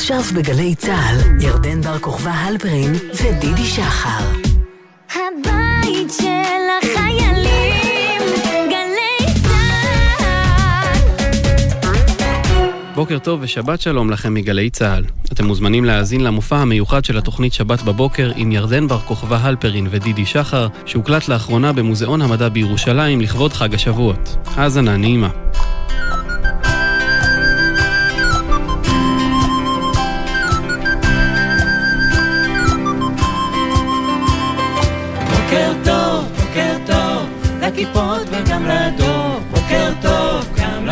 עכשיו בגלי צה"ל, ירדן בר כוכבא הלפרין ודידי שחר. הבית של החיילים, גלי צה"ל. בוקר טוב ושבת שלום לכם מגלי צה"ל. אתם מוזמנים להאזין למופע המיוחד של התוכנית שבת בבוקר עם ירדן בר כוכבא הלפרין ודידי שחר, שהוקלט לאחרונה במוזיאון המדע בירושלים לכבוד חג השבועות. האזנה נעימה.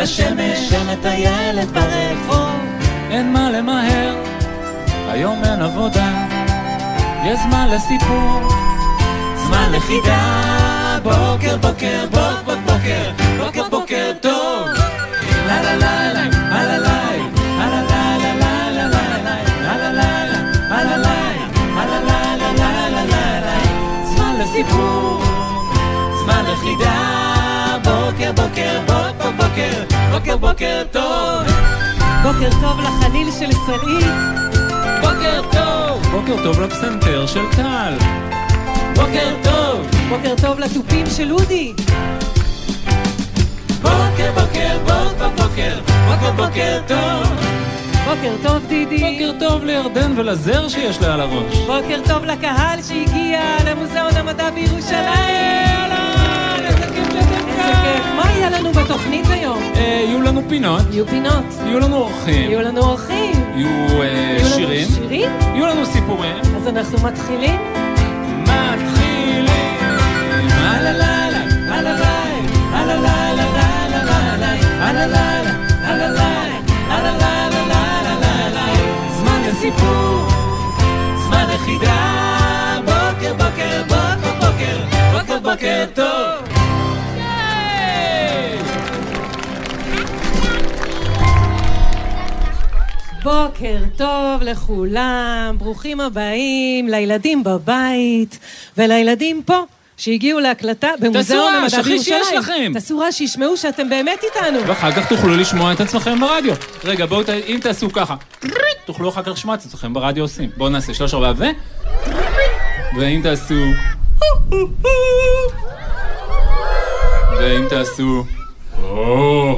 ושמש שמטיילת ברחוב. אין מה למהר, היום אין עבודה, יש זמן לסיפור, זמן לחידה. בוקר בוקר בוק בוק בוקר, בוקר בוקר טוב. לה לה לה לה לה סיפור, זמן לחידה, בוקר, בוקר, בוקר בוקר, בוקר בוקר טוב, בוקר טוב לחליל של סלעית, בוקר טוב, בוקר טוב לפסנתר של טל, בוקר טוב, בוקר טוב לתופים של אודי, בוקר בוקר בוק בוק בוקר, בוקר בוקר טוב, בוקר טוב דידי, בוקר טוב לירדן ולזר שיש לה על הראש. בוקר טוב לקהל שהגיע למוזיאון המדע בירושלים. איזה כיף שאתם איזה כיף. מה יהיה לנו בתוכנית היום? אה, יהיו לנו פינות, יהיו פינות, יהיו לנו אורחים, יהיו לנו אורחים, יהיו אה, יהיו לנו שירים, שירים, יהיו לנו סיפורים. אז אנחנו מתחילים. מתחילים. הלה לילה, לילה לילה, הלה לילה, הלה לילה, הלה לילה, לילה לילה. זמן לסיפור, זמן לחידה, בוקר בוקר בוקר בוקר, בוקר בוקר טוב. בוקר טוב לכולם, ברוכים הבאים לילדים בבית ולילדים פה שהגיעו להקלטה במוזיאון רעש, המדע הכי שיש בירושלים. לכם. תעשו רעש, שישמעו שאתם באמת איתנו. ואחר כך תוכלו לשמוע את עצמכם ברדיו. רגע, בואו, אם תעשו ככה, תוכלו אחר כך לשמוע את עצמכם ברדיו עושים. בואו נעשה שלוש ארבע ו... ואם תעשו... ואם תעשו... אה,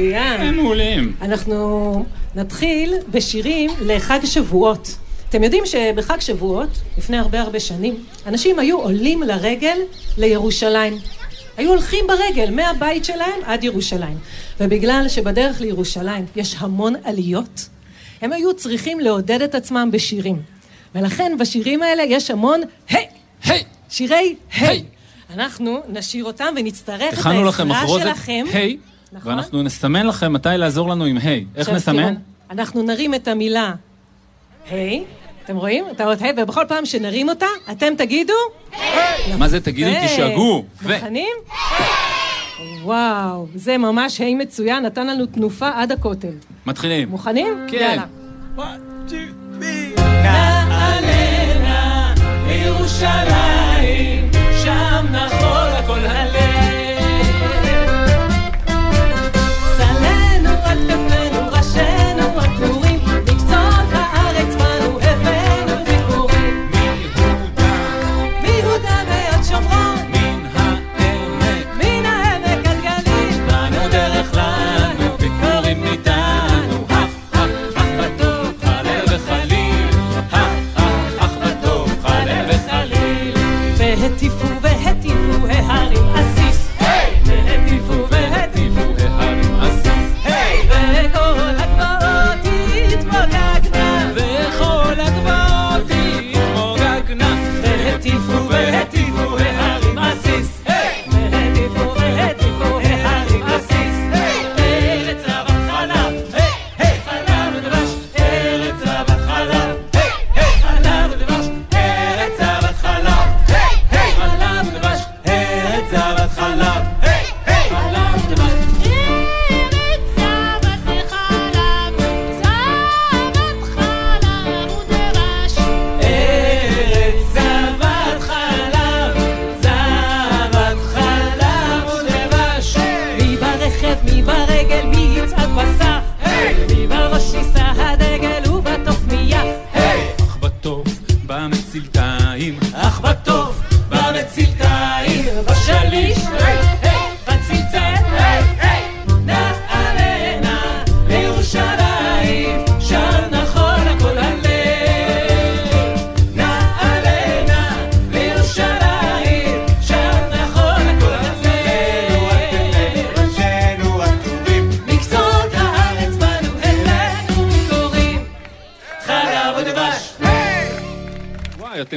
מצוין. הם מעולים. אנחנו נתחיל בשירים לחג שבועות. אתם יודעים שבחג שבועות, לפני הרבה הרבה שנים, אנשים היו עולים לרגל לירושלים. היו הולכים ברגל מהבית שלהם עד ירושלים. ובגלל שבדרך לירושלים יש המון עליות, הם היו צריכים לעודד את עצמם בשירים. ולכן בשירים האלה יש המון היי! היי! שירי היי! היי! אנחנו נשיר אותם ונצטרך את לכם העזרה שלכם. היי, נכון. ואנחנו נסמן לכם מתי לעזור לנו עם היי. איך עכשיו נסמן? תראו, אנחנו נרים את המילה היי, אתם רואים? את האות היי, ובכל פעם שנרים אותה, אתם תגידו... מה זה תגידו? תשאגו. ו... מוכנים? וואו, זה ממש היי מצוין, נתן לנו תנופה עד הכותל. מתחילים. מוכנים? כן. יאללה. נעלנה לירושלים,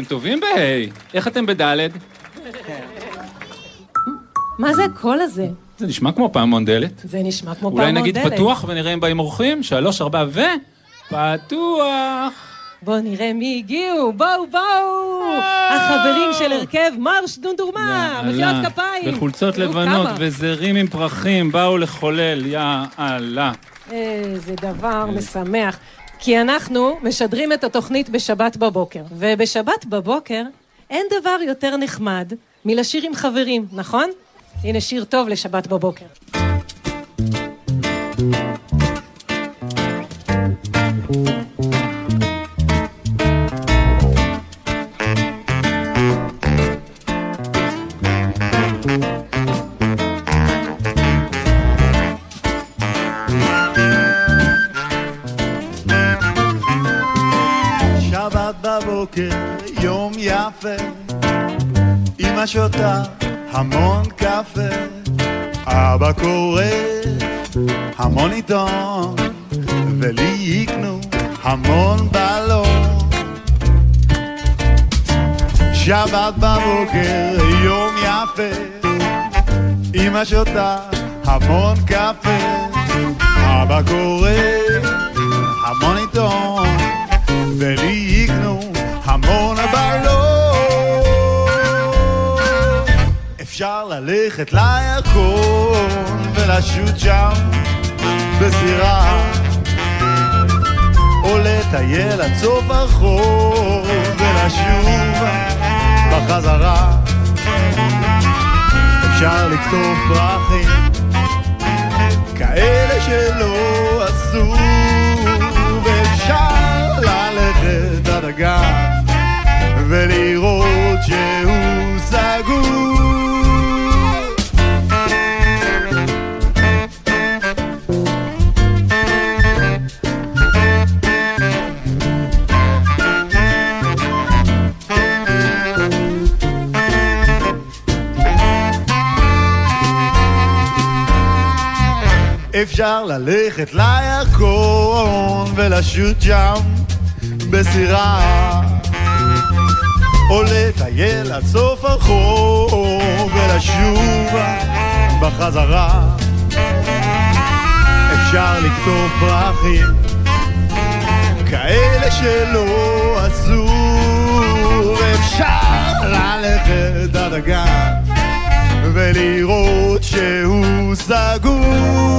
אתם טובים בה', איך אתם בד'? מה זה הקול הזה? זה נשמע כמו פעמון דלת. זה נשמע כמו אולי פעמון נגיד דלת. פתוח ונראה אם באים אורחים? שלוש, ארבע ו... פתוח! בואו נראה מי הגיעו, בואו בואו! החברים של הרכב מרש דונדורמה, מחיאות כפיים! בחולצות לבנות. וזרים עם פרחים באו לחולל, יאללה. איזה דבר משמח. כי אנחנו משדרים את התוכנית בשבת בבוקר, ובשבת בבוקר אין דבר יותר נחמד מלשיר עם חברים, נכון? הנה שיר טוב לשבת בבוקר. יפה, אמא שותה המון קפה, אבא קורא המון עיתון, ולי יקנו המון בלון. שבת בבוקר, יום יפה, אמא שותה המון קפה, אבא קורא המון עיתון, ולי אפשר ללכת לירקון ולשוט שם בסירה, או לטייל עד סוף הרחוב ולשוב בחזרה. אפשר לקטוף פרחים כאלה שלא עשו, אפשר ללכת לירקון ולשוט שם בסירה. או לטייל עד סוף הרחוב ולשוב בחזרה. אפשר לכתוב פרחים כאלה שלא עשו. ואפשר ללכת עד הגן ולראות שהוא סגור.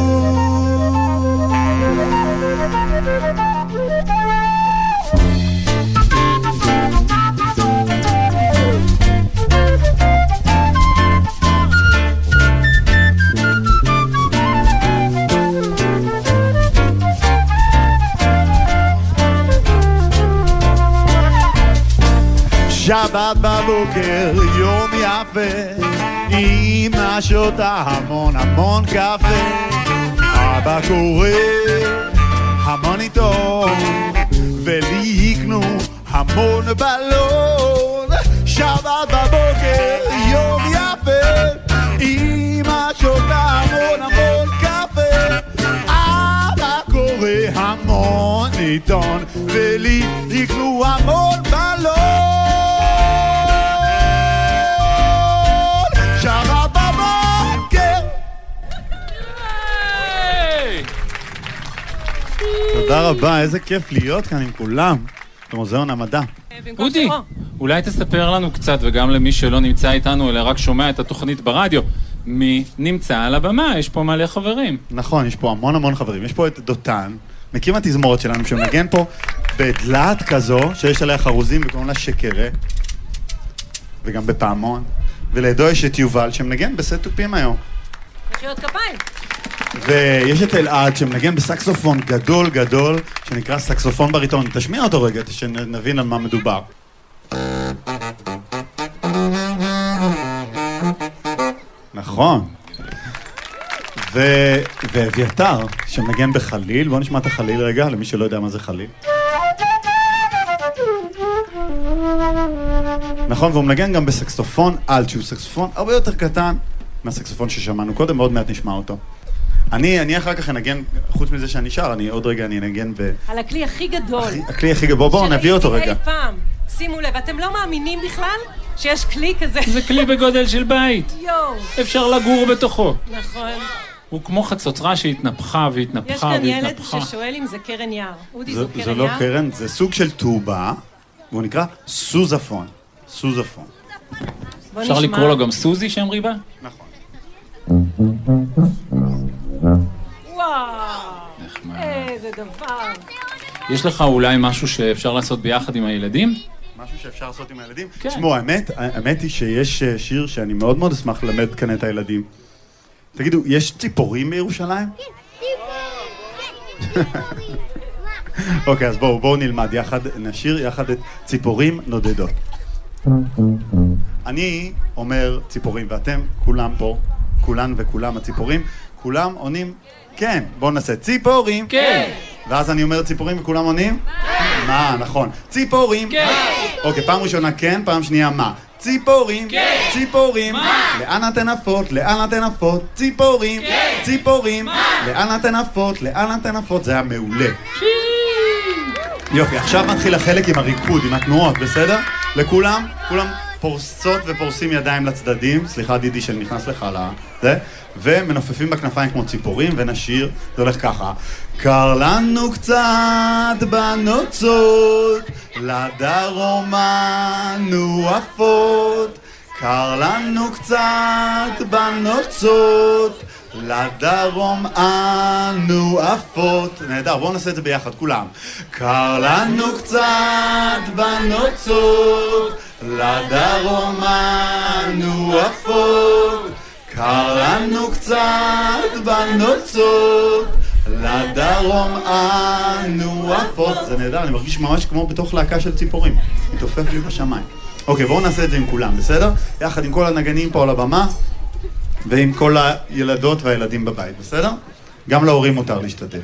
שבת בבוקר, יום יפה, אמא שותה המון המון קפה, אבא קורא המון עיתון, ולי יקנו המון בלון. שבת בבוקר, יום יפה, אמא שותה המון המון קפה, אבא קורא המון עיתון, ולי יקנו המון בלון. תודה רבה, איזה כיף להיות כאן עם כולם במוזיאון המדע. אודי. אולי תספר לנו קצת, וגם למי שלא נמצא איתנו, אלא רק שומע את התוכנית ברדיו, מי נמצא על הבמה? יש פה מלא חברים. נכון, יש פה המון המון חברים. יש פה את דותן, מקים התזמורת שלנו, שמנגן פה בדלת כזו, שיש עליה חרוזים וקוראים לה שקרה, וגם בפעמון. ולידו יש את יובל, שמנגן בסט תופים היום. מחיאות כפיים. ויש את אלעד, שמנגן בסקסופון גדול גדול, שנקרא סקסופון בריטון. תשמיע אותו רגע, שנבין על מה מדובר. נכון. ו... ואביתר, שמנגן בחליל, בואו נשמע את החליל רגע, למי שלא יודע מה זה חליל. נכון, והוא מנגן גם בסקסופון אלט, שהוא סקסופון הרבה יותר קטן מהסקסופון ששמענו קודם, ועוד מעט נשמע אותו. אני, אני אחר כך אנגן, חוץ מזה שאני שר, אני עוד רגע אני אנגן ב... על הכלי הכי גדול. הכי- הכלי הכי גדול, בואו נביא אותו שראיתי רגע. אי פעם. שימו לב, אתם לא מאמינים בכלל שיש כלי כזה. זה כלי בגודל של בית. יואו. אפשר לגור בתוכו. נכון. הוא כמו חצוצרה שהתנפחה יש והתנפחה כאן ילד והתנפחה. ששואל אם זה קרן יער. אודי, זה- זו זה קרן לא יער? קרן, זה סוג של טובה, והוא נקרא סוזפון. סוזפון. אפשר נשמע. לקרוא לו גם סוזי שם ריבה? נכון. איזה דבר. יש לך אולי משהו שאפשר לעשות ביחד עם הילדים? משהו שאפשר לעשות עם הילדים? כן. תשמעו, האמת, האמת היא שיש אה, שיר שאני מאוד מאוד אשמח ללמד כאן את הילדים. תגידו, יש ציפורים בירושלים? אוקיי, אז בואו, בואו נלמד יחד, נשיר יחד את ציפורים נודדות. אני אומר ציפורים, ואתם, כולם פה, כולן וכולם הציפורים, כולם עונים כן. בואו נעשה ציפורים. כן. ואז אני אומר ציפורים וכולם עונים? מה, נכון. ציפורים. כן. אוקיי, פעם ראשונה כן, פעם שנייה מה? ציפורים. כן. ציפורים. מה? לאן אתן עפות? לאן אתן עפות? ציפורים. כן. ציפורים. מה? לאן אתן עפות? לאן אתן עפות? זה היה מעולה. יופי, עכשיו מתחיל החלק עם הריקוד, עם התנועות, בסדר? לכולם, כולם פורסות ופורסים ידיים לצדדים, סליחה דידי שאני נכנס לך על זה, ומנופפים בכנפיים כמו ציפורים, ונשיר, זה הולך ככה. קר לנו קצת בנוצות, לדרום אנו עפות. קר לנו קצת בנוצות, לדרום אנו עפות. נהדר, בואו נעשה את זה ביחד, כולם. קר לנו קצת בנוצות, לדרום אנו עפות. קר לנו קצת בנוצות, לדרום אנו עפות. זה נהדר, אני מרגיש ממש כמו בתוך להקה של ציפורים. מתעופף לי בשמיים. אוקיי, בואו נעשה את זה עם כולם, בסדר? יחד עם כל הנגנים פה על הבמה, ועם כל הילדות והילדים בבית, בסדר? גם להורים מותר להשתתף.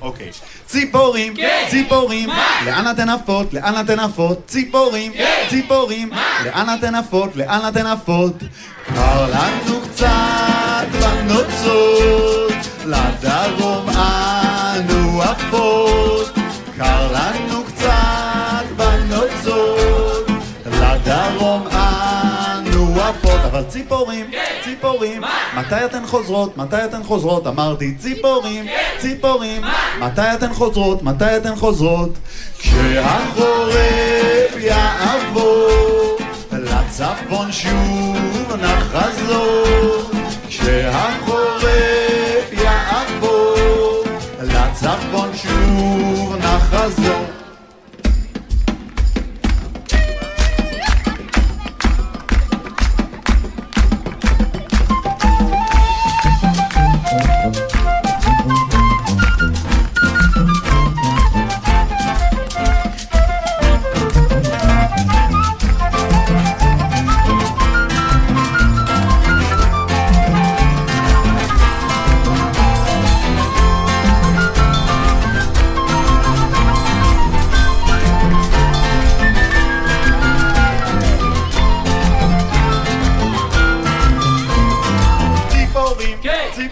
אוקיי. ציפורים, ציפורים, לאן אתן עפות? לאן אתן עפות? ציפורים, ציפורים, לאן אתן עפות? לאן אתן עפות? קר לנו קצת בנוצות, לדרום אנו עפות. קר לנו קצת בנוצות, לדרום אנו עפות. אבל ציפורים, ציפורים, מתי אתן חוזרות? מתי אתן חוזרות? אמרתי ציפורים, ציפורים, מתי אתן חוזרות? מתי אתן חוזרות? כשהחורף יעבור, לצפון שוב נחזור. כשהחורף יעבור, לצפון שוב נחזור.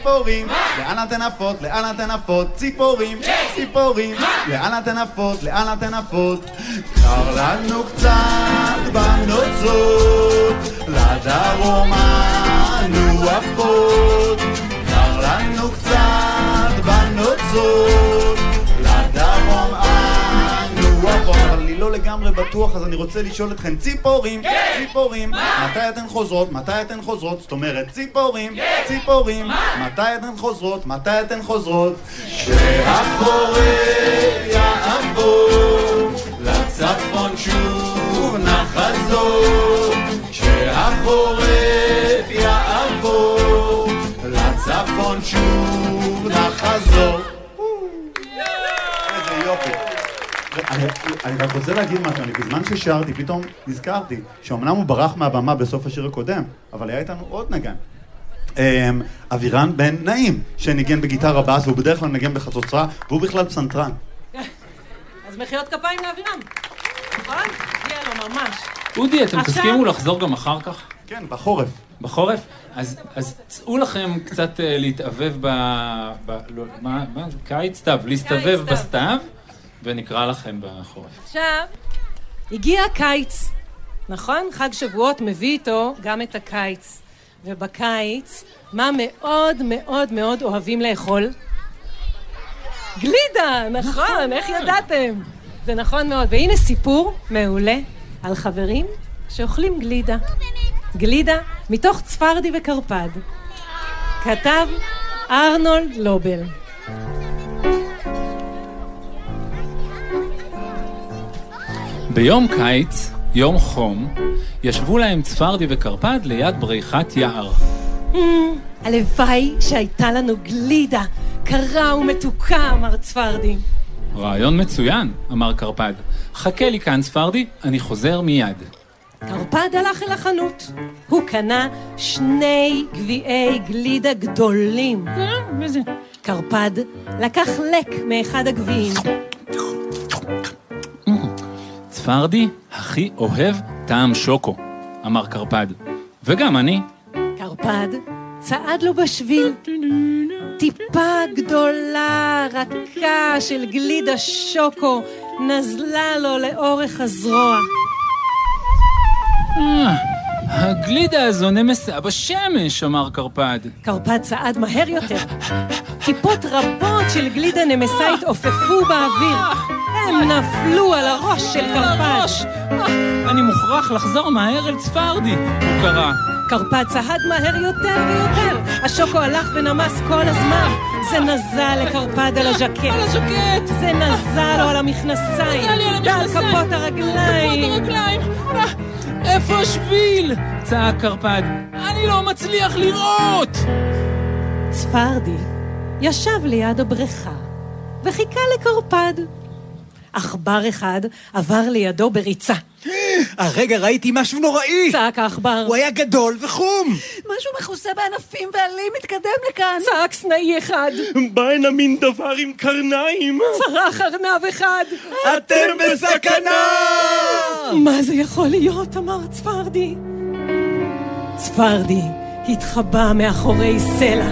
ציפורים, לאן אתן עפות? לאן אתן עפות? ציפורים, ציפורים, לאן אתן עפות? לאן אתן עפות? קר לנו קצת בנוצות, לדרום אנו עפות. קר לנו קצת בנוצות, לדרום אנו עפות. לא לגמרי בטוח, אז אני רוצה לשאול אתכם, ציפורים, ציפורים, מתי אתן חוזרות? מתי אתן חוזרות? זאת אומרת, ציפורים, ציפורים, מתי אתן חוזרות? מתי אתן חוזרות? שהחורף יעבור, לצפון שוב נחזור. כשהחורף יעבור, לצפון שוב נחזור. איזה יופי. אני, רק רוצה להגיד משהו, אני בזמן ששרתי, פתאום נזכרתי שאומנם הוא ברח מהבמה בסוף השיר הקודם, אבל היה איתנו עוד נגן. אמ, אבירן בן נעים, שניגן בגיטרה בס, והוא בדרך כלל מנגן בחצוצרה, והוא בכלל פסנתרן. אז מחיאות כפיים לאבירם. נכון? הגיע לו ממש. אודי, אתם תסכימו לחזור גם אחר כך? כן, בחורף. בחורף? אז, אז צאו לכם קצת אה, להתאבב ב... ב לא, מה, קיץ סתיו, להסתובב סתיו. בסתיו, ונקרא לכם בחורף. עכשיו, הגיע הקיץ, נכון? חג שבועות מביא איתו גם את הקיץ. ובקיץ, מה מאוד מאוד מאוד אוהבים לאכול? גלידה, נכון, איך ידעתם? זה נכון מאוד. והנה סיפור מעולה על חברים שאוכלים גלידה. גלידה מתוך צפרדי וקרפד. כתב ארנולד לובל. ביום קיץ, יום חום, ישבו להם צפרדי וקרפד ליד בריכת יער. הלוואי שהייתה לנו גלידה קרה ומתוקה, אמר צפרדי. רעיון מצוין, אמר קרפד. חכה לי כאן, צפרדי, אני חוזר מיד. קרפד הלך אל החנות. הוא קנה שני גביעי גלידה גדולים. קרפד לקח לק מאחד הגביעים. צפרדי הכי אוהב טעם שוקו, אמר קרפד. וגם אני. קרפד צעד לו בשביל. טיפה גדולה, רכה של גלידה שוקו נזלה לו לאורך הזרוע. אה, הגלידה הזו נמסה בשמש, אמר קרפד. קרפד צעד מהר יותר. טיפות רבות של גלידה נמסה התעופפו באוויר. הם נפלו על הראש של קרפד. אה, אני מוכרח לחזור מהר אל צפרדי, הוא קרא. קרפד צעד מהר יותר ויותר. השוקו הלך ונמס כל הזמן. זה נזל לקרפד על הז'קט. על הז'קט! זה נזל לו על המכנסיים. נזל לי על ועל המכנסיים. כפות הרגליים. כפות הרגליים! אה, איפה השביל? צעק קרפד. אני לא מצליח לראות! צפרדי ישב ליד הבריכה וחיכה לקרפד. עכבר אחד עבר לידו בריצה. הרגע ראיתי משהו נוראי! צעק העכבר. הוא היה גדול וחום! משהו מכוסה בענפים ועלים מתקדם לכאן. צעק סנאי אחד. בא הנה מין דבר עם קרניים! צרח ארנב אחד. אתם בסכנה! מה זה יכול להיות? אמר צפרדי. צפרדי התחבא מאחורי סלע.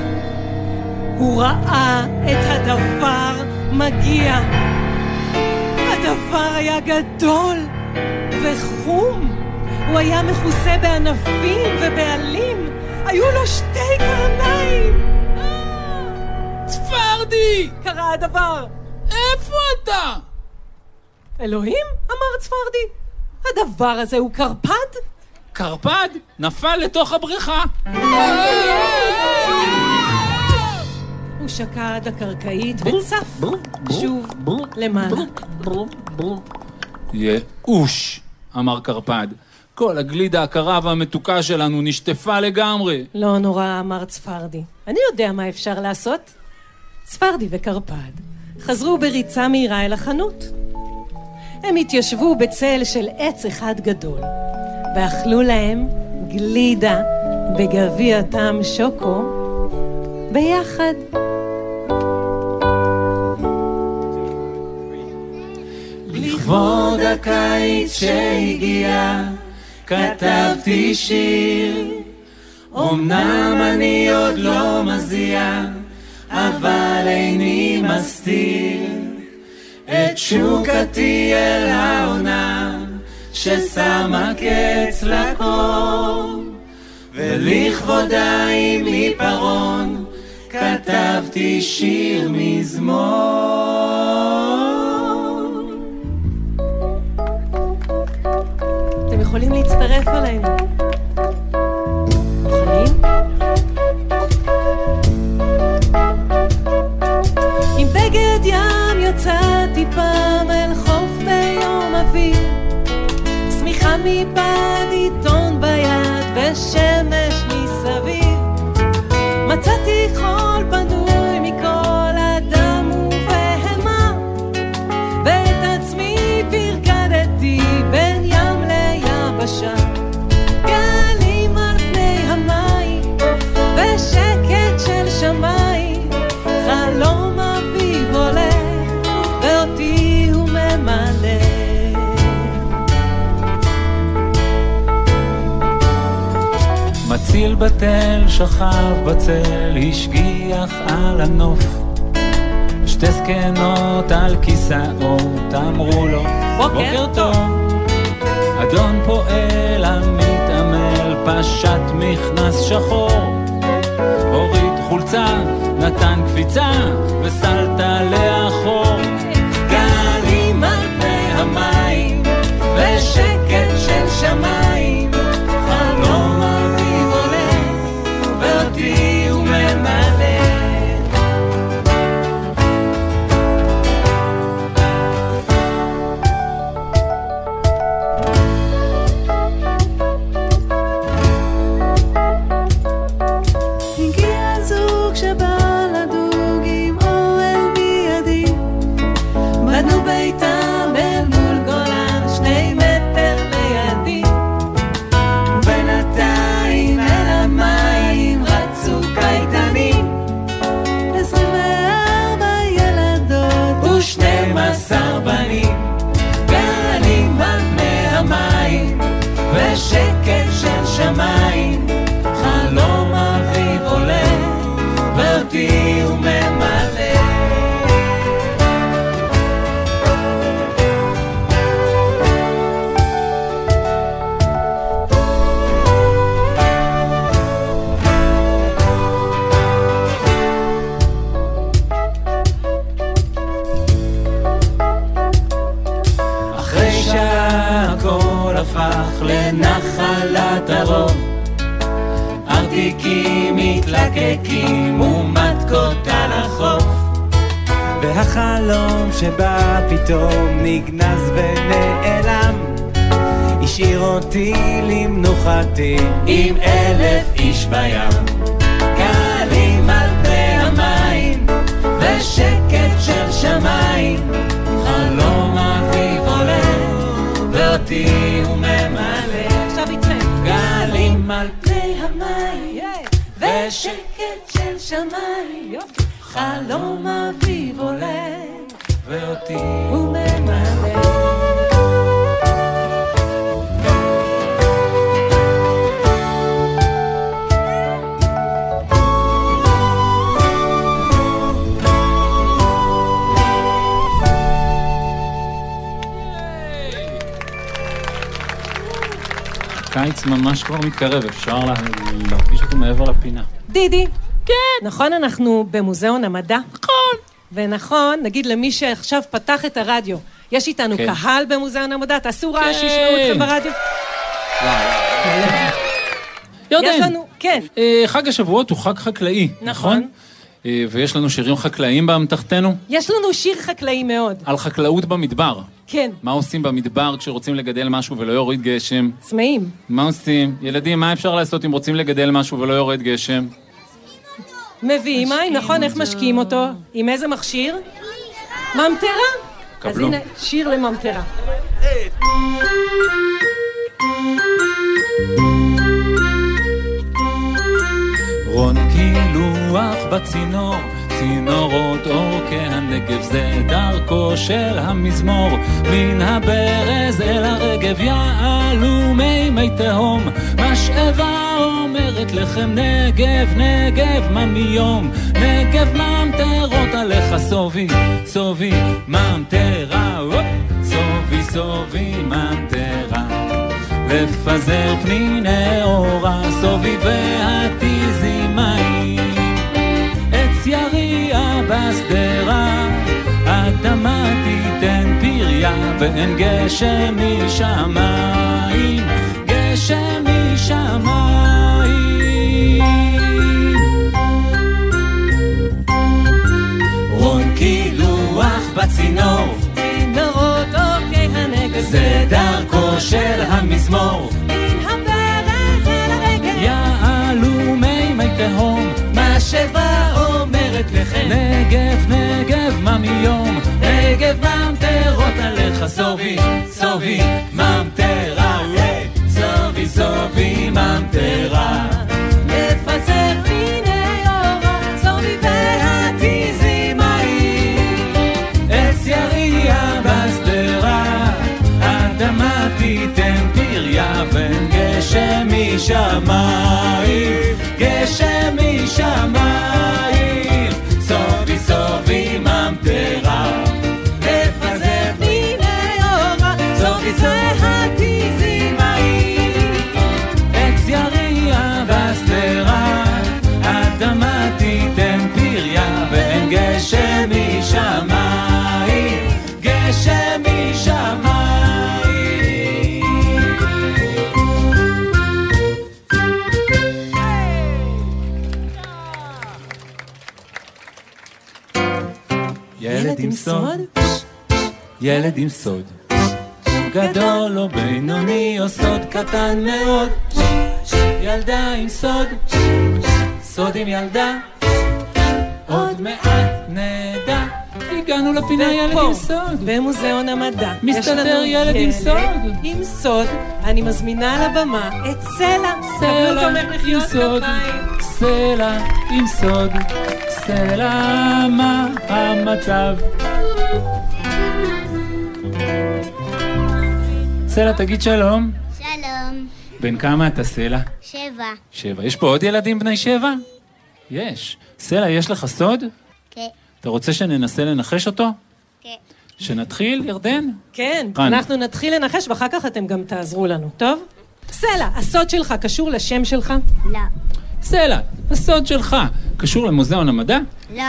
הוא ראה את הדבר מגיע. הדבר היה גדול וחום. הוא היה מכוסה בענפים ובעלים. היו לו שתי קרניים. צפרדי! קרה הדבר. איפה אתה? אלוהים? אמר צפרדי. הדבר הזה הוא קרפד? קרפד נפל לתוך הבריכה. הוא שקע עד הקרקעית וצף שוב למעלה. ייאוש, אמר קרפד. כל הגלידה הקרה והמתוקה שלנו נשטפה לגמרי. לא נורא, אמר צפרדי. אני יודע מה אפשר לעשות. צפרדי וקרפד חזרו בריצה מהירה אל החנות. הם התיישבו בצל של עץ אחד גדול, ואכלו להם גלידה בגביע טעם שוקו ביחד. לכבוד הקיץ שהגיע, כתבתי שיר. אמנם אני עוד לא מזיע, אבל איני מסתיר את תשוקתי אל העונה, ששמה קץ לקור. ולכבודה עם עיפרון, כתבתי שיר מזמור. יכולים להצטרף אלינו. בתל שכב בצל, השגיח על הנוף. שתי זקנות על כיסאות אמרו לו, בוקר טוב." אדון פועל המתעמל פשט מכנס שחור הוריד חולצה, נתן קפיצה וסלת לאחור נכון, אנחנו במוזיאון המדע? נכון. ונכון, נגיד למי שעכשיו פתח את הרדיו, יש איתנו כן. קהל במוזיאון המדע, תעשו רעש, כן. שישמעו אתכם ברדיו. ירדן, יש לנו, כן. אה, חג השבועות הוא חג חקלאי, נכון. נכון? אה, ויש לנו שירים חקלאיים באמתחתנו יש לנו שיר חקלאי מאוד. על חקלאות במדבר. כן, מה עושים במדבר כשרוצים לגדל משהו ולא יוריד גשם? צמאים. מה עושים? ילדים, מה אפשר לעשות אם רוצים לגדל משהו ולא יורד גשם? מביאים מים, נכון, איך משקיעים אותו? עם איזה מכשיר? ממטרה? אז. הנה, שיר לממטרה. רון קילוח בצינור, צינורות אורכי הנגב זה דרכו של המזמור. מן הברז אל הרגב יעלו מי מי תהום, משאבה אומרת לכם נגב, נגב ממיום, נגב ממטרות עליך סובי, סובי ממטרה, סובי סובי ממטרה. לפזר פניני אורה, סובי והתיזי מים. עץ יריע בשדרה, אדמה תיתן פריה, ואין גשם משמיים, גשם משמיים. רון קילוח בצינור, צינורות אורכי הנגב. זה דרכו של המזמור. מן הברז אל הרגל. יעלו מי מי תהום, משאבה אומרת לכם נגב נגב ממיום, נגב ממטרות עליך? סובי, סובי ילד עם סוד. גדול או בינוני או סוד קטן מאוד. ילדה עם סוד, סוד עם ילדה. עוד מעט נדע. הגענו לפינה ילד עם סוד. במוזיאון המדע. מסתתר לנו ילד עם סוד. עם סוד. אני מזמינה לבמה את סלע. סלע עם סוד. סלע עם סוד, סלע מה המצב? סלע תגיד שלום, שלום, בן כמה אתה סלע? שבע. שבע. יש פה עוד ילדים בני שבע? יש. סלע, יש לך סוד? כן, אתה רוצה שננסה לנחש אותו? כן. שנתחיל, ירדן? כן, רן. אנחנו נתחיל לנחש ואחר כך אתם גם תעזרו לנו, טוב? סלע, הסוד שלך קשור לשם שלך? לא, סלע, הסוד שלך קשור למוזיאון המדע? לא,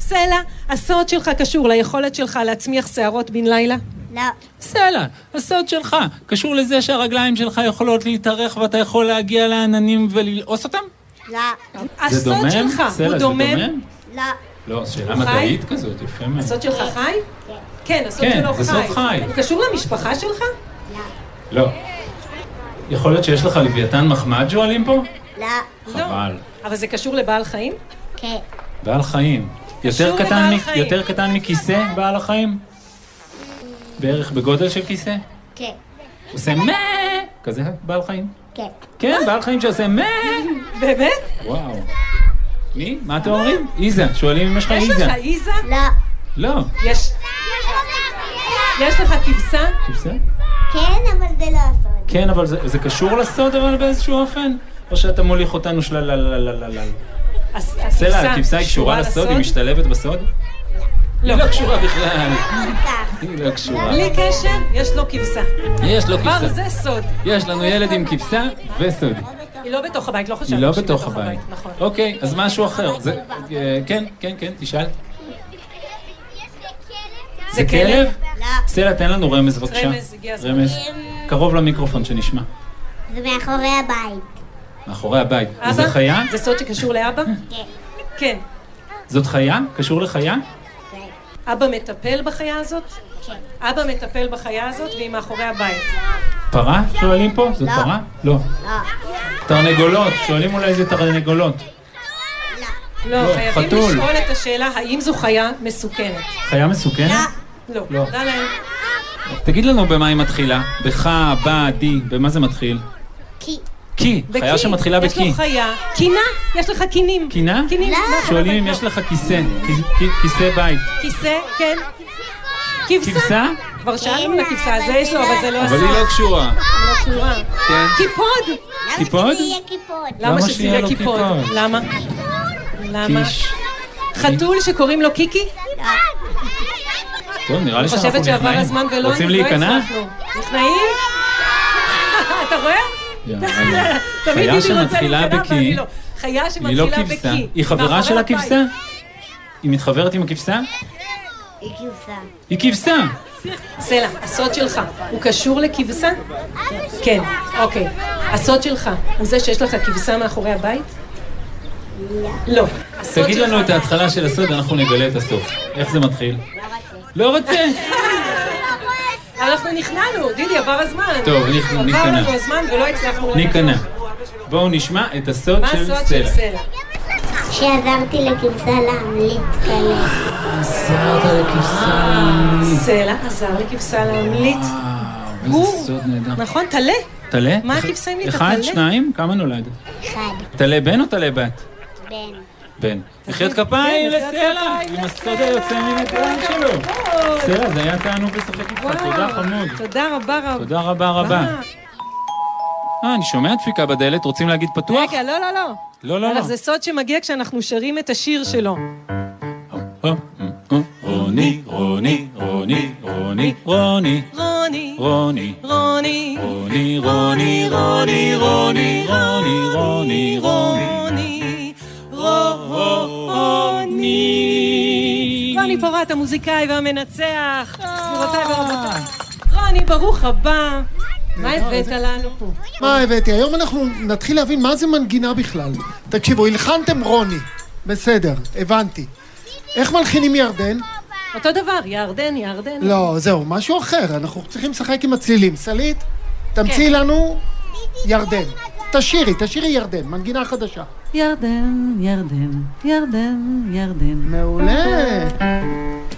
סלע, הסוד שלך קשור ליכולת שלך להצמיח שערות בן לילה? לא, סלע, הסוד שלך קשור לזה שהרגליים שלך יכולות להתארך ואתה יכול להגיע לעננים וללעוס אותם? לא, הסוד דומם? שלך, סלע, הוא זה דומם? לא, לא, שאלה חי? מדעית כזאת, יפה מאוד. הסוד שלך חי? כן, הסוד כן, שלו זה סוד חי. הוא קשור למשפחה שלך? לא. יכול להיות שיש לך לוויתן מחמד שואלים פה? לא, חבל. אבל זה קשור לבעל חיים? כן, בעל חיים. יותר קשור קטן, לבעל מ- חיים. יותר קטן מכיסא בעל החיים? בערך בגודל של כיסא? כן, עושה מה? כזה בעל חיים? כן. כן, בעל חיים שעושה מה? באמת? וואו. מי? מה אתם אומרים? איזה. שואלים אם יש לך יש איזה. לך איזה? לא, לא. יש... יש לך כבשה? כבשה? כן, אבל זה לא הסוד. כן, אבל זה, זה קשור לסוד אבל באיזשהו אופן? או שאתה מוליך אותנו שללללללל? סלע, הכבשה היא קשורה לסוד? היא משתלבת בסוד? לא. היא לא קשורה בכלל. היא לא קשורה. בלי קשר, יש לו כבשה. יש לו כבר כבשה. זה סוד. יש לנו ילד עם כבשה וסוד. היא לא בתוך הבית, לא לא שהיא בתוך הבית. נכון. אוקיי, אז משהו אחר. זה- אה, כן, כן, כן, תשאל. זה כלב? לא, סלע, תן לנו רמז בבקשה. רמז, הגיע הזמן. רמז. קרוב למיקרופון שנשמע. זה מאחורי הבית. מאחורי הבית. אבא? זה חיה? זה סוד שקשור לאבא? כן, כן. זאת חיה? קשור לחיה? אבא מטפל בחיה הזאת? כן. אבא מטפל בחיה הזאת והיא מאחורי הבית. פרה? שואלים פה? זאת לא. פרה? לא. לא, תרנגולות. שואלים אולי זה תרנגולות. לא, לא, חייבים. לשאול את השאלה האם זו חיה מסוכנת. חיה מסוכנת? לא. לא. תגיד לנו במה היא מתחילה. בך, בה, די. במה זה מתחיל? כי, קי. חיה שמתחילה יש בקי. לו חיה. קינה? יש לך קינים. קינה? קינים. לא. שואלים אם. יש לך כיסא. כיסא בית. כיסא, כן. כבשה. כבשה? כבר שאלנו לכבשה, אבל זה יש לו, אבל לא- זה לא אבל הסוד. היא לא קשורה. לא קשורה. כן. קיפוד. קיפוד? למה שזה יהיה קיפוד? למה למה. חתול שקוראים לו קיקי? טוב, נראה לי שאנחנו חושבת שעבר נכנעים. הזמן ולא רוצים לא להיכנע? הצלחנו. נכנעים? אתה רואה? יאללה. תמיד חיה ביבי רוצה להיכנע בקי, ואני לא. חיה היא לא כבשה. בקי. היא חברה של. הכבשה? היא מתחברת עם הכבשה? היא כבשה. היא כבשה! סלע, הסוד שלך, הוא קשור לכבשה? כן, אוקיי. הסוד שלך הוא זה שיש לך כבשה מאחורי הבית? לא. תגיד לנו את ההתחלה של הסוד, אנחנו נגלה את הסוף. איך זה מתחיל? לא רוצה. אנחנו נכנענו, דידי, עבר הזמן. טוב, עבר ניכנע. לנו הזמן ולא הצלחנו... ניכנע. בואו נשמע את הסוד מה של הסוד של סלע. שעזרתי לכבשה להמליט כלב. עזרת לכבשה. סלע עזר לכבשה להמליט. איזה סוד נהדר. נכון, טלה. טלה? מה הכבשה המליטה? אחד? שניים, כמה נולד? אחד, טלה בן או טלה בת? בן. בן. מחיאות כפיים כן, לסלע, עם הסוד היוצא מן הכלל שלו. סלע, זה היה תענוג לשחק איתך, תודה חמוד. תודה רבה רבה. תודה רבה רבה. אה, אני שומע דפיקה בדלת, רוצים להגיד פתוח? רגע, לא, לא, לא. לא, לא, לא. זה סוד שמגיע כשאנחנו שרים את השיר אה. שלו. אה, אה, רוני, רוני, רוני, רוני, רוני. רוני. רוני. רוני. רוני, רוני, רוני, רוני, רוני, רוני. פורט, המוזיקאי והמנצח. גבירותיי ורבותיי. רוני, ברוך הבא. מה הבאת לנו פה? מה הבאתי? היום אנחנו נתחיל להבין מה זה מנגינה בכלל. תקשיבו, הלחנתם רוני. בסדר, הבנתי. איך מלחינים ירדן? אותו דבר, ירדן, ירדן. לא, זהו, משהו אחר, אנחנו צריכים לשחק עם הצלילים. סלית, תמציאי כן. לנו ירדן. תשאירי, תשאירי ירדן, מנגינה חדשה. ירדן, ירדן, ירדן, ירדן. מעולה.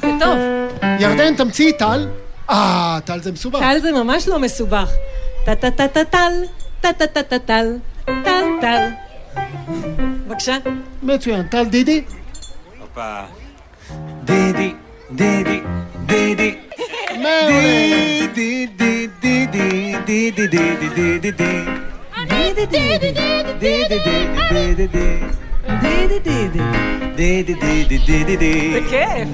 זה טוב. ירדן, תמציאי טל. אה, טל זה מסובך. טל זה ממש לא מסובך. טה-טה-טה-טה-טל, טה-טה-טה-טה-טל, טל, טל. בבקשה. מצוין. טל דידי? הופה. דידי, דידי, דידי. מעולה. דידי, דידי, דידי, דידי, דידי, דידי. בכיף.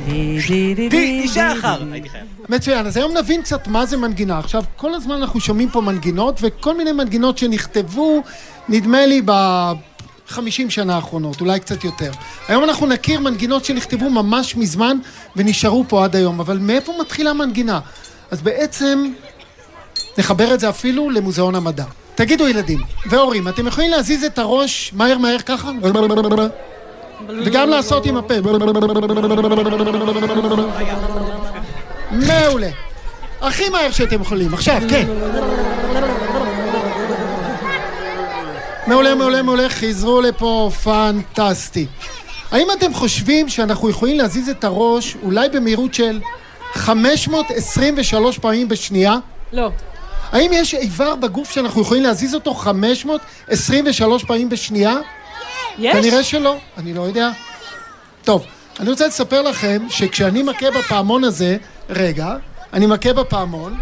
שחר. הייתי חייב. מצוין, אז היום נבין קצת מה זה מנגינה. עכשיו, כל הזמן אנחנו שומעים פה מנגינות, וכל מיני מנגינות שנכתבו, נדמה לי, ב-50 שנה האחרונות, אולי קצת יותר. היום אנחנו נכיר מנגינות שנכתבו ממש מזמן, ונשארו פה עד היום. אבל מאיפה מתחילה מנגינה? אז בעצם, נחבר את זה אפילו למוזיאון המדע. תגידו ילדים, והורים, אתם יכולים להזיז את הראש מהר מהר ככה? וגם לעשות עם הפה. מעולה. הכי מהר שאתם יכולים. עכשיו, כן. מעולה, מעולה, מעולה. חזרו לפה, פנטסטי. האם אתם חושבים שאנחנו יכולים להזיז את הראש אולי במהירות של 523 פעמים בשנייה? לא. האם יש איבר בגוף שאנחנו יכולים להזיז אותו 523 פעמים בשנייה? יש? כנראה שלא, אני לא יודע. טוב, אני רוצה לספר לכם שכשאני מכה בפעמון הזה, רגע, אני מכה בפעמון.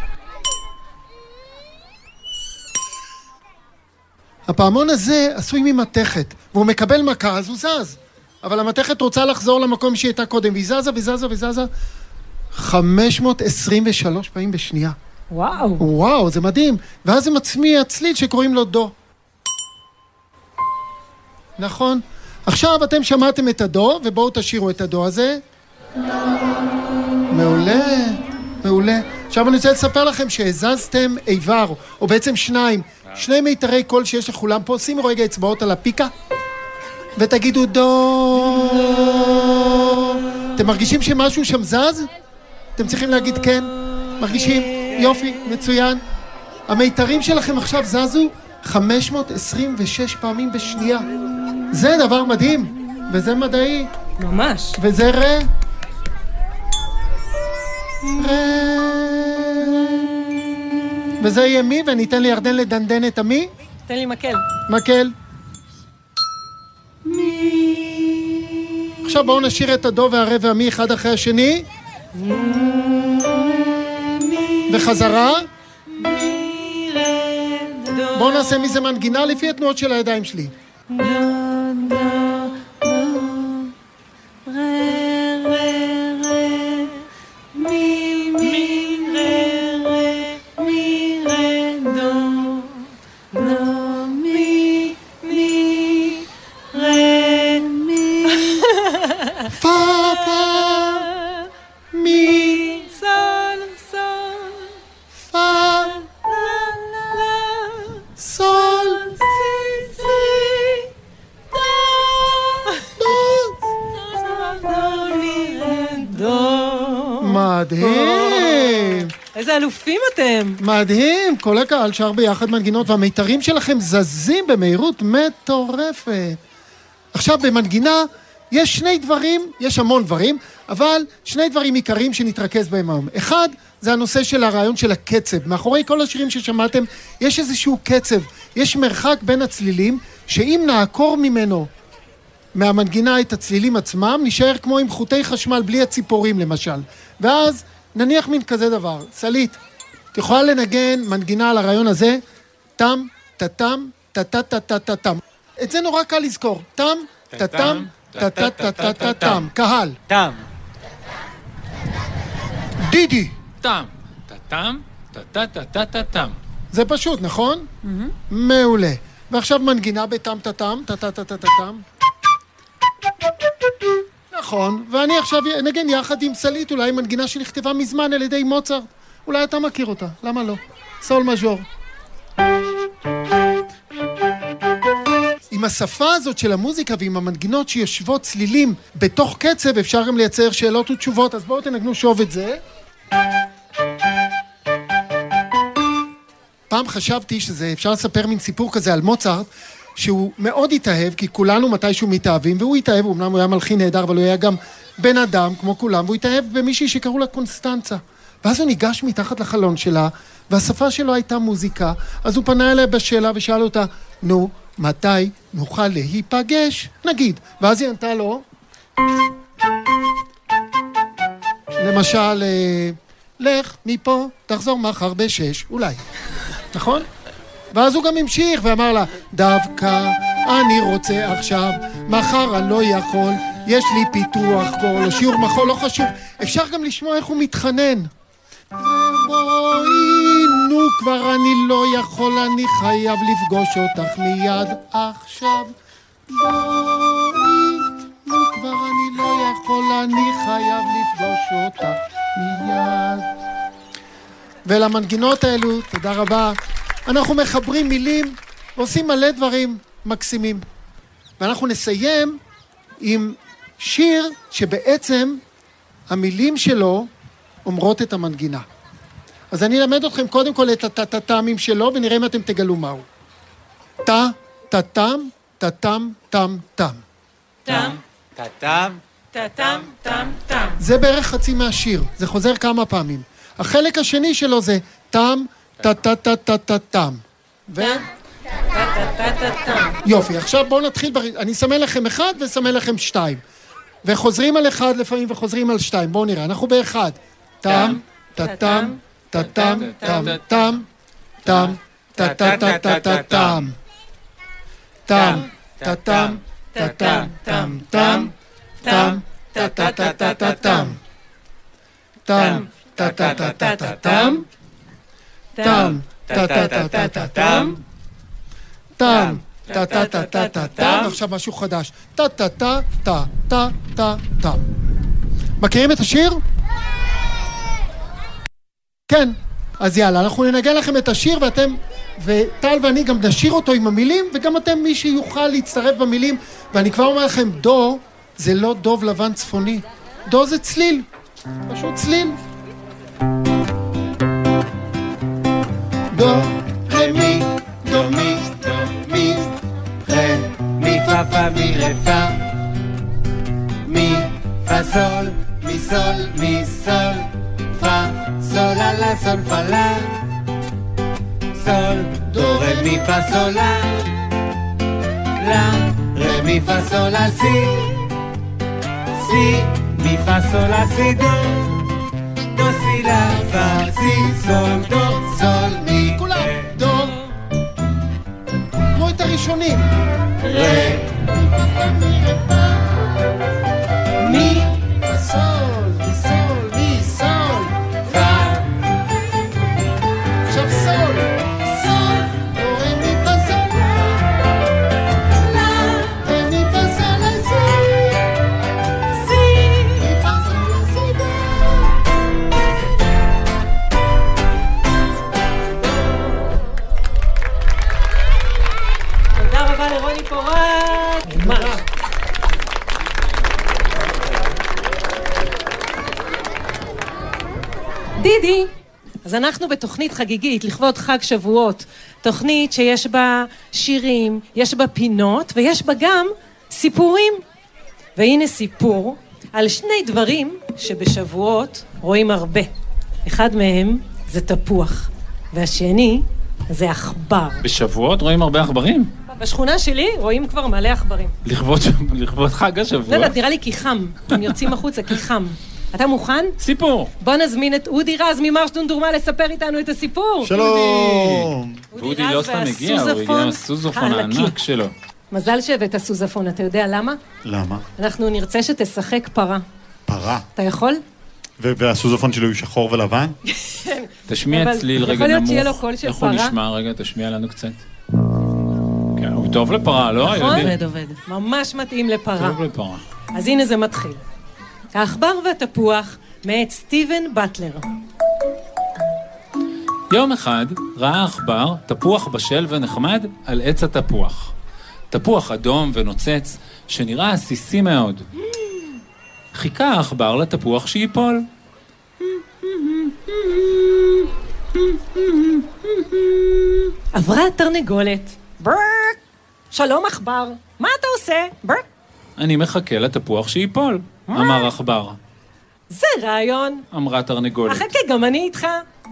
הפעמון הזה עשוי ממתכת, והוא מקבל מכה אז הוא זז. אבל המתכת רוצה לחזור למקום שהיא הייתה קודם, והיא זזה וזזה וזזה 523 פעמים בשנייה. וואו. וואו, זה מדהים. ואז זה מצמיע צליל שקוראים לו דו. נכון. עכשיו אתם שמעתם את הדו, ובואו תשאירו את הדו הזה. מעולה, מעולה. עכשיו אני רוצה לספר לכם שהזזתם איבר, או בעצם שניים, שני מיתרי קול שיש לכולם פה. שימו רגע אצבעות על הפיקה, ותגידו דו. אתם מרגישים שמשהו שם זז? אתם צריכים להגיד כן. מרגישים? יופי, מצוין. המיתרים שלכם עכשיו זזו 526 פעמים בשנייה. זה דבר מדהים, וזה מדעי, ממש. וזה רה. רה. וזה יהיה מי, וניתן לירדן לדנדן את המי. תן לי מקל. מקל. עכשיו בואו נשאיר את הדו והרה והמי אחד אחרי השני. וחזרה. בואו נעשה מזה מנגינה לפי התנועות של הידיים שלי. כל הקהל שר ביחד מנגינות והמיתרים שלכם זזים במהירות מטורפת עכשיו במנגינה יש שני דברים, יש המון דברים, אבל שני דברים עיקריים שנתרכז בהם היום. אחד, זה הנושא של הרעיון של הקצב. מאחורי כל השירים ששמעתם, יש איזשהו קצב. יש מרחק בין הצלילים, שאם נעקור ממנו, מהמנגינה את הצלילים עצמם, נשאר כמו עם חוטי חשמל בלי הציפורים למשל. ואז נניח מין כזה דבר. סלית, את יכולה לנגן מנגינה על הרעיון הזה, טם, טטם, טטטטטטם. את זה נורא קל לזכור. טם, טטם, טטטטטטם. קהל. תם. דידי. טם, טם, טה-טה-טה-טה-טם. זה פשוט, נכון? מעולה. ועכשיו מנגינה בטם טטם, טטטטטם. נכון, ואני עכשיו אנגן יחד עם סלית, אולי מנגינה שנכתבה מזמן על ידי מוצרט. אולי אתה מכיר אותה, למה לא? סול מז'ור. עם השפה הזאת של המוזיקה ועם המנגינות שיושבות צלילים בתוך קצב, אפשר גם לייצר שאלות ותשובות. אז בואו תנגנו שוב את זה. פעם חשבתי שזה, אפשר לספר מין סיפור כזה על מוצרט, שהוא מאוד התאהב, כי כולנו מתישהו מתאהבים, והוא התאהב, אמנם הוא היה מלחין נהדר, אבל הוא היה גם בן אדם, כמו כולם, והוא התאהב במישהי שקראו לה קונסטנצה. ואז הוא ניגש מתחת לחלון שלה, והשפה שלו הייתה מוזיקה, אז הוא פנה אליה בשאלה ושאל אותה, נו, מתי נוכל להיפגש? נגיד. ואז היא ענתה לו, למשל, אה, לך מפה, תחזור מחר בשש, אולי. נכון? ואז הוא גם המשיך ואמר לה, דווקא אני רוצה עכשיו, מחר אני לא יכול, יש לי פיתוח קול או שיעור מחול, לא חשוב. אפשר גם לשמוע איך הוא מתחנן. בואי, נו כבר אני לא יכול, אני חייב לפגוש אותך מיד עכשיו. בואי, נו כבר אני לא יכול, אני חייב לפגוש אותך מיד. ולמנגינות האלו, תודה רבה, אנחנו מחברים מילים ועושים מלא דברים מקסימים. ואנחנו נסיים עם שיר שבעצם המילים שלו אומרות את המנגינה. אז אני אלמד אתכם קודם כל את הטה-טה-טמים שלו, ונראה אם אתם תגלו מהו. טה, טה-טם, טה-טם, טם, טם. טם, טאטם. טם, טם, טם. זה בערך חצי מהשיר, זה חוזר כמה פעמים. החלק השני שלו זה טם, טה-טה-טה-טה-טם. ו... יופי, עכשיו בואו נתחיל. אני אסמן לכם אחד ואסמן לכם שתיים. וחוזרים על אחד לפעמים וחוזרים על שתיים. בואו נראה, אנחנו באחד. טם, טה-טם, טה-טם, טם, טם, טם, טה-טה-טה-טה-טם. טם, טה-טם, טה-טם, טם, טם, טם, טה-טה-טה-טה-טם. טם, טה-טה-טה-טה-טם. טם, טה-טה-טה-טה-טם. טם, טה-טה-טה-טה-טם. עכשיו משהו חדש. טה-טה-טה-טה-טה-טם. מכירים את השיר? כן. אז יאללה, אנחנו ננגן לכם את השיר ואתם, וטל ואני גם נשיר אותו עם המילים, וגם אתם מי שיוכל להצטרף במילים. ואני כבר אומר לכם, דו זה לא דוב לבן צפוני. דו זה צליל. פשוט צליל. מי, דו, מי, דו, מי, רה, מי פה פה מי רה פה מי פה סול מי סול מי סול פה סול לה לה סול פה לה סול דו רה מי פה סול לה לה רה מי פה סול לה סי. סי מי פה סול לה סי דו דו סי לה פה סי סול דו סול מי. כולם, דו. תנו את הראשונים. רה אנחנו בתוכנית חגיגית לכבוד חג שבועות. תוכנית שיש בה שירים, יש בה פינות ויש בה גם סיפורים. והנה סיפור על שני דברים שבשבועות רואים הרבה. אחד מהם זה תפוח, והשני זה עכבר. בשבועות רואים הרבה עכברים? בשכונה שלי רואים כבר מלא עכברים. לכבוד לכבוד חג לא השבוע. יודעת, נראה לי כי חם. הם יוצאים החוצה כי חם. אתה מוכן? סיפור. בוא נזמין את אודי רז ממרשטון דורמה לספר איתנו את הסיפור. שלום. ואודי רז לא סתם הגיע, הוא הגיע עם הסוזופון. הענק שלו. מזל שהבאת סוזפון, אתה יודע למה? למה? אנחנו נרצה שתשחק פרה. פרה. אתה יכול? ו- והסוזופון שלי הוא שחור ולבן? תשמיע אבל צליל יכול רגע להיות נמוך. שיהיה לו קול של איך הוא פרה? נשמע רגע? תשמיע לנו קצת. כן, הוא טוב לפרה, לא? נכון? ילדים? עובד. ממש מתאים לפרה. טוב לפרה. אז הנה זה מתחיל. העכבר והתפוח מאת סטיבן באטלר. יום אחד ראה עכבר תפוח בשל ונחמד על עץ התפוח. תפוח אדום ונוצץ, שנראה עסיסי מאוד. חיכה העכבר לתפוח שייפול. עברה התרנגולת. ברק! שלום עכבר, מה אתה עושה? ברק! אני מחכה לתפוח שייפול, אמר עכבר. זה רעיון. אמרה תרנגולת. חכה, גם אני איתך.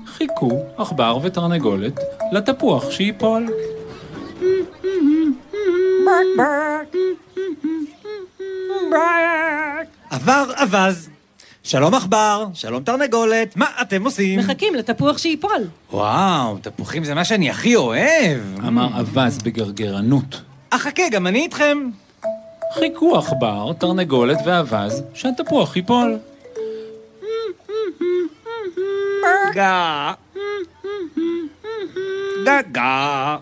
חיכו עכבר ותרנגולת לתפוח שייפול. עבר אווז. שלום עכבר, שלום תרנגולת, מה אתם עושים? מחכים לתפוח שייפול. וואו, תפוחים זה מה שאני הכי אוהב. אמר אווז בגרגרנות. אה, חכה, גם אני איתכם. חיכו עכבר, תרנגולת ואווז שהתפוח ייפול. גה. גגה.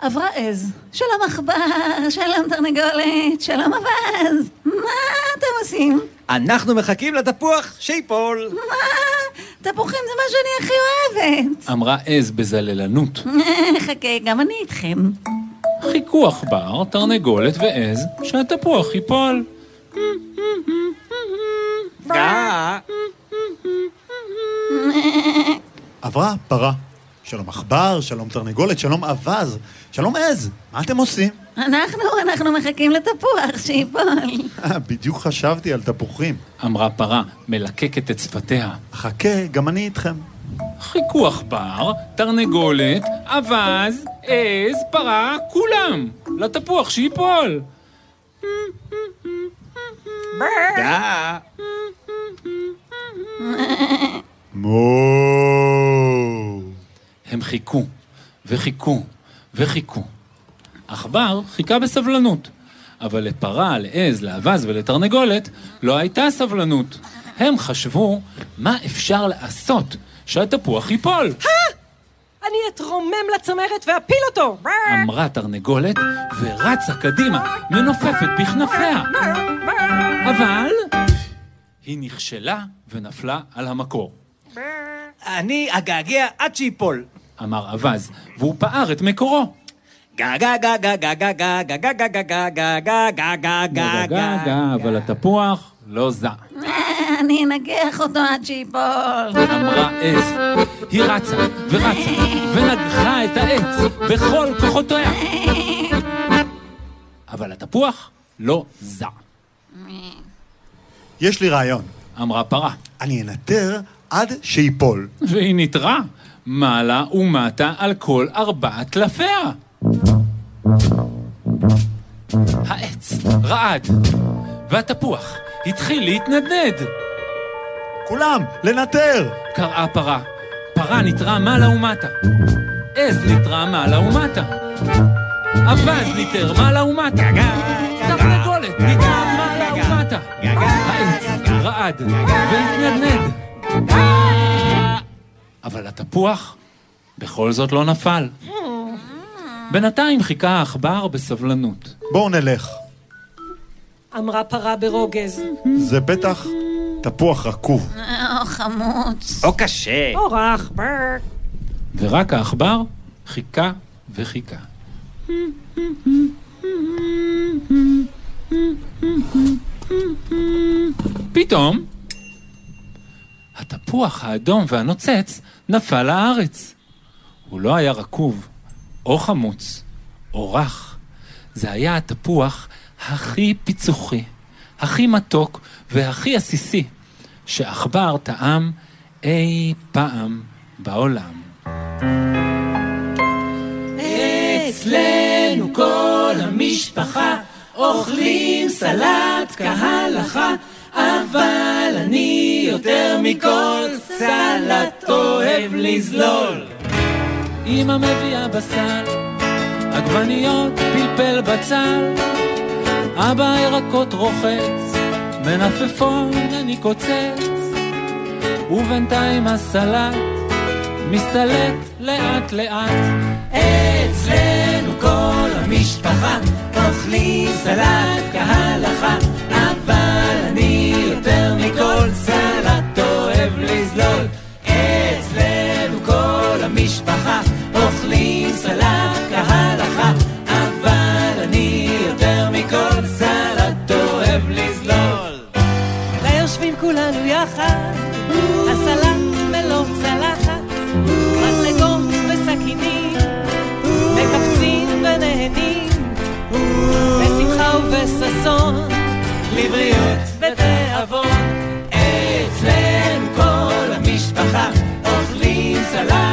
עברה עז. שלום עכבר, שלום תרנגולת, שלום אווז. מה אתם עושים? אנחנו מחכים לתפוח שיפול. מה? תפוחים זה מה שאני הכי אוהבת. אמרה עז בזללנות. חכה, גם אני איתכם. חיכו עכבר, תרנגולת ועז שהתפוח ייפול. גה. עברה פרה. שלום עכבר, שלום תרנגולת, שלום אווז, שלום עז, מה אתם עושים? אנחנו, אנחנו מחכים לתפוח שיפול. אה, בדיוק חשבתי על תפוחים. אמרה פרה, מלקקת את שפתיה. חכה, גם אני איתכם. חיכו עכבר, תרנגולת, אווז, עז, פרה, כולם, לתפוח שייפול. גה. מו. הם חיכו, וחיכו, וחיכו. עכבר חיכה בסבלנות, אבל לפרה, לעז, לאווז ולתרנגולת לא הייתה סבלנות. הם חשבו מה אפשר לעשות שהתפוח ייפול. אני אתרומם לצמרת ואפיל אותו! אמרה תרנגולת ורצה קדימה, מנופפת בכנפיה. אבל היא נכשלה ונפלה על המקור. אני אגעגע עד שיפול. אמר אווז, והוא פער את מקורו. גה גה גה גה גה גה גה גה גה גה גה גה גה גה גה גה גה גה, אבל התפוח לא זע. אני אנגח אותו עד שיפול. אמרה עז. היא רצה ורצה ונגחה את העץ בכל כוחותיה. אבל התפוח לא זע. יש לי רעיון. אמרה פרה. אני אנטר עד שיפול. והיא נטרה מעלה ומטה על כל ארבע טלפיה. העץ רעד, והתפוח התחיל להתנדנד. כולם, לנטר! קראה פרה. פרה נטרה מעלה ומטה. עז נטרה מעלה ומטה. אווז ניטר מעלה ומטה. תרנגולת ניטרה מעלה ומטה. העץ רעד והתנדנד. אבל התפוח בכל זאת לא נפל. בינתיים חיכה העכבר בסבלנות. בואו נלך. אמרה פרה ברוגז. זה בטח תפוח רקוב. או חמוץ. או קשה. או רך, ברק. ורק העכבר חיכה וחיכה. פתאום, התפוח האדום והנוצץ נפל לארץ. הוא לא היה רקוב, או חמוץ, או רך. זה היה התפוח הכי פיצוחי, הכי מתוק והכי עסיסי שעכבר טעם אי פעם בעולם. אצלנו כל המשפחה אוכלים סלט כהלכה, אבל אני יותר מכל סלט אוהב לזלול. אמא מביאה בסל, עגבניות, פלפל בצל, אבא ירקות רוחץ, מנפפון אני קוצץ, ובינתיים הסלט מסתלק לאט לאט. אצלנו כל המשפחה אוכלים סלט כהלכה, אבל אני יותר מכל סלט אוהב לזלול. אצלנו כל המשפחה אוכלים סלט יחד, הסלט מלוא צלחת, מדרגות וסכינים, מקפצים ונהנים, בשמחה ובששון, לבריות ותיאבון. אצלנו כל המשפחה אוכלים סלט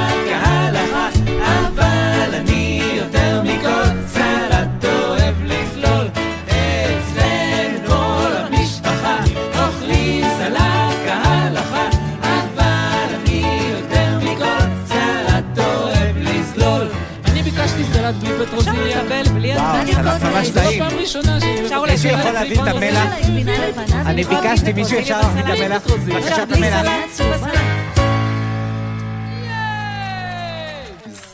ממש טעים. אולי מישהו יכול להביא את המלח? אני ביקשתי, מישהו אפשר להביא את המלח? בבקשה, את המלח.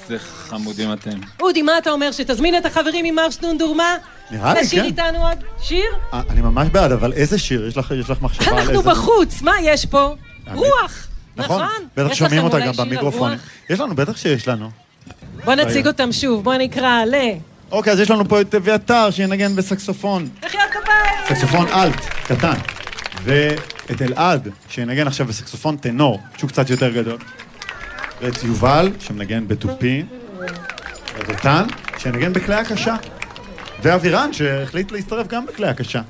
איזה חמודים אתם. אודי, מה אתה אומר? שתזמין את החברים עם מרש דונדורמה? נראה לי, לשיר כן. איתנו עוד? שיר? אה, אני ממש בעד, אבל איזה שיר? יש לך יש לך מחשבה על איזה... אנחנו בחוץ, מה יש פה? רוח! נכון, נכון? בטח שומעים אותה גם. רוח? יש לנו, בטח שיש לנו. בוא נציג אותם שוב, בוא נקרא ל... אוקיי, אז יש לנו פה את אביתר שינגן בסקסופון. מחיאות כפיים! סקסופון אלט, קטן. ואת אלעד, שינגן עכשיו בסקסופון טנור, שהוא קצת יותר גדול. ואת יובל, שמנגן בתופים. ואת דותן, שינגן בכלי הקשה. ואבירן, שהחליט להצטרף גם בכלי הקשה.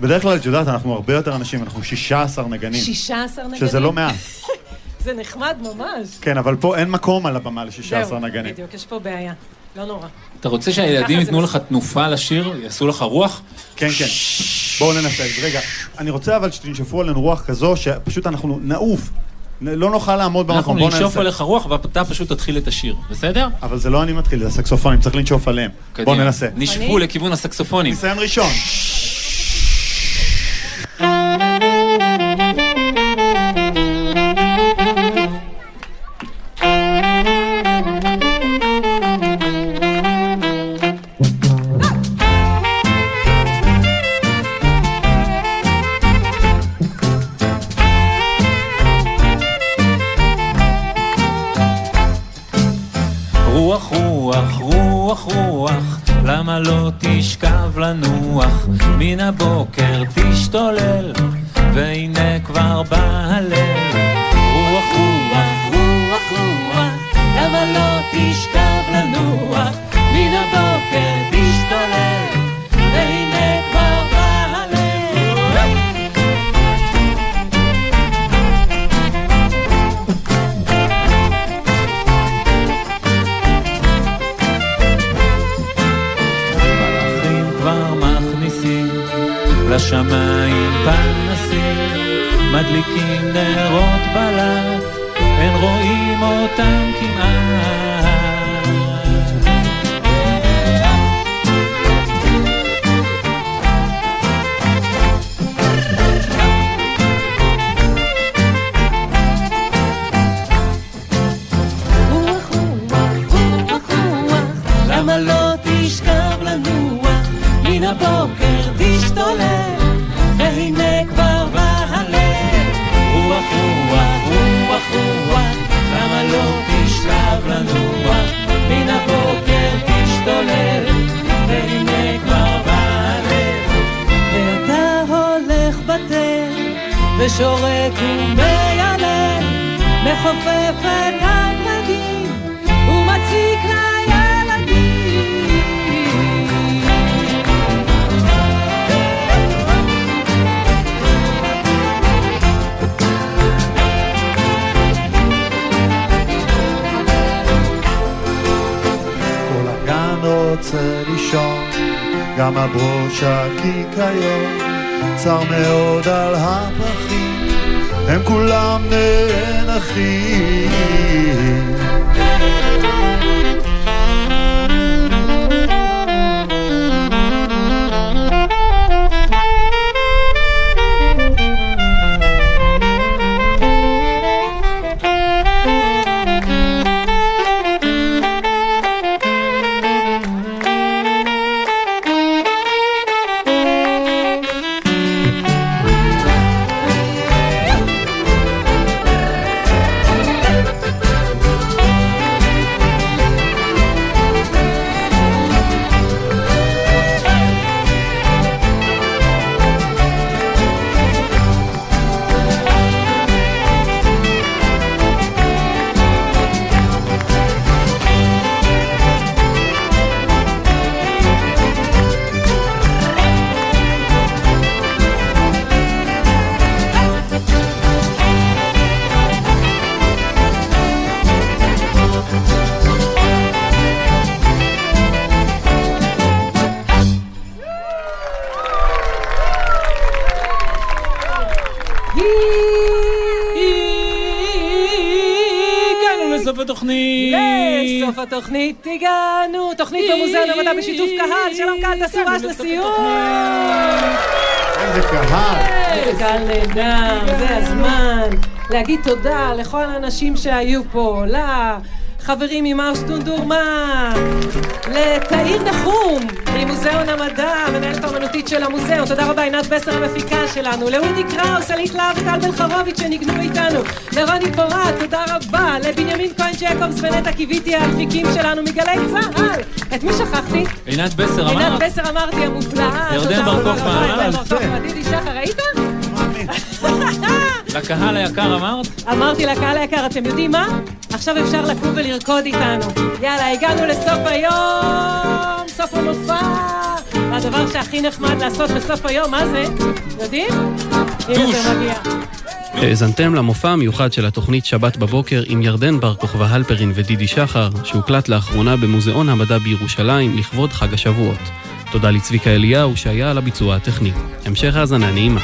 בדרך כלל, את יודעת, אנחנו הרבה יותר אנשים, אנחנו 16 נגנים. 16 נגנים? שזה לא מעט. זה נחמד ממש. כן, אבל פה אין מקום על הבמה ל-16 זהו, נגנים. בדיוק, יש פה בעיה. לא נורא. אתה רוצה שהילדים ייתנו לך תנופה לשיר? יעשו לך רוח? כן, כן. בואו ננסה. רגע, אני רוצה אבל שתנשפו עלינו רוח כזו, שפשוט אנחנו נעוף. לא נוכל לעמוד אנחנו במקום. בואו ננשוף. עליך רוח ואתה פשוט תתחיל את השיר, בסדר? אבל זה לא אני מתחיל, זה הסקסופונים, צריך לנשוף עליהם. בואו. ננסה. נשפו לכיוון הסקסופונים. ניסיון ראשון. רוח, רוח, רוח, רוח, למה לא תשכב לנוח? מן הבוקר תשתולל, והנה כבר בא הליל. רוח, רוח, רוח, רוח, למה לא תשכב לנוח? מן הבוקר לשמיים פנסים, מדליקים נרות בלט, אין רואים אותם כמעט. למה לא תשכב לנוח? מן הבוקר תשתולל, והנה כבר בא הלב. רוח, רוח, רוח, רוח, למה לא תשכב לנוח? מן הבוקר תשתולל, והנה כבר בא הלב. ואתה הולך בתל, ושורק ומיילל, מחופף את הוורדים, ומציק לילדים. רוצה לישון, גם הברוש הקיקיון, צר מאוד על הפרחים, הם כולם נאנחים. בשיתוף קהל! שלום קהל, תעשו רעש לסיום! איזה קהל. איזה קהל נהדר, זה הזמן להגיד תודה לכל האנשים שהיו פה, לחברים ממאוס טונדורמה, לתאיר נחום ממוזיאון המדע, מנהלת האומנותית של המוזיאון, תודה רבה עינת בסר המפיקה שלנו, לאודי קראוס, אלית להב וטל בן חרוביץ' שניגנו איתנו, לרוני פורט, תודה רבה, לבנימין כהן ג'קובס ונטע קיוויתי המפיקים שלנו מגלי צה"ל, את מי שכחתי? עינת בסר אמר... עינת בסר אמרתי המופלאה, ירדן בר בר כוכבא, דידי שחר, ראית? לקהל היקר אמרת? אמרתי לקהל היקר, אתם יודעים מה? עכשיו אפשר לקום ולרקוד איתנו. יאללה, הגענו לסוף היום, סוף המופע. הדבר שהכי נחמד לעשות בסוף היום, מה זה? יודעים? הנה זה מגיע. האזנתם למופע המיוחד של התוכנית שבת בבוקר עם ירדן בר כוכבא הלפרין ודידי שחר, שהוקלט לאחרונה במוזיאון המדע בירושלים לכבוד חג השבועות. תודה לצביקה אליהו שהיה על הביצוע הטכני. המשך האזנה נעימה.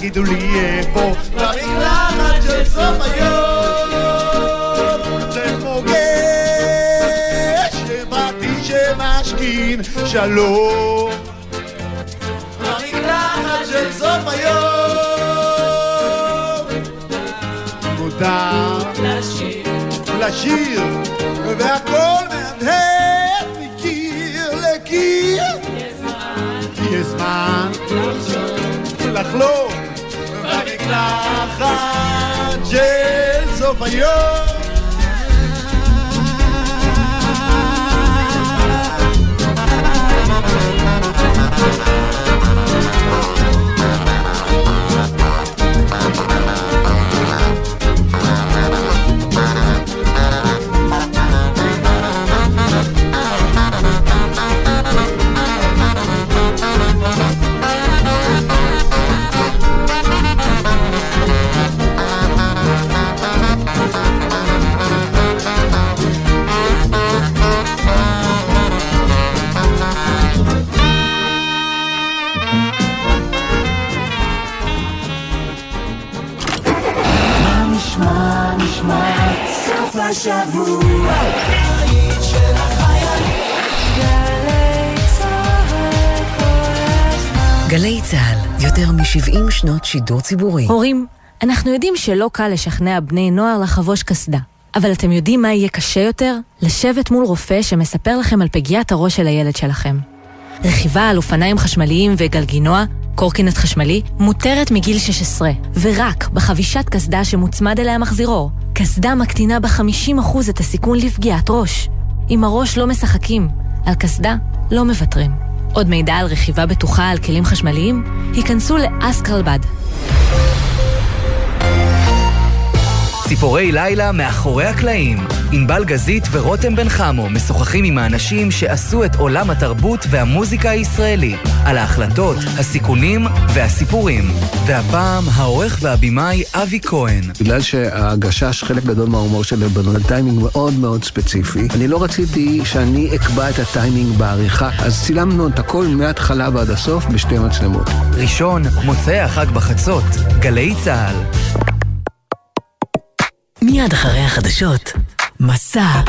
תגידו לי איפה. במקלחת של סוף היום זה גשם פרטי שמשכין שלום. במקלחת של סוף היום מותר לשיר. והכל מהדהד מקיר לקיר. יש זמן. לחלום במקלחת של סוף היום שידור ציבורי. הורים, אנחנו יודעים שלא קל לשכנע בני נוער לחבוש קסדה. אבל אתם יודעים מה יהיה קשה יותר? לשבת מול רופא שמספר לכם על פגיעת הראש של הילד שלכם. רכיבה על אופניים חשמליים וגלגינוע, קורקינט חשמלי, מותרת מגיל 16, ורק בחבישת קסדה שמוצמד אליה מחזירור. קסדה מקטינה ב-50% את הסיכון לפגיעת ראש. עם הראש לא משחקים, על קסדה לא מוותרים. עוד מידע על רכיבה בטוחה על כלים חשמליים? היכנסו לאסקרלבד. ציפורי לילה מאחורי הקלעים. ענבל גזית ורותם בן חמו משוחחים עם האנשים שעשו את עולם התרבות והמוזיקה הישראלי, על ההחלטות, הסיכונים והסיפורים. והפעם העורך והבימאי אבי כהן. בגלל שהגשש, חלק גדול מההומור שלי בנו על טיימינג מאוד מאוד ספציפי, אני לא רציתי שאני אקבע את הטיימינג בעריכה, אז צילמנו את הכל מההתחלה ועד הסוף בשתי מצלמות. ראשון, מוצאי החג בחצות, גלי צה"ל. מיד אחרי החדשות, מסע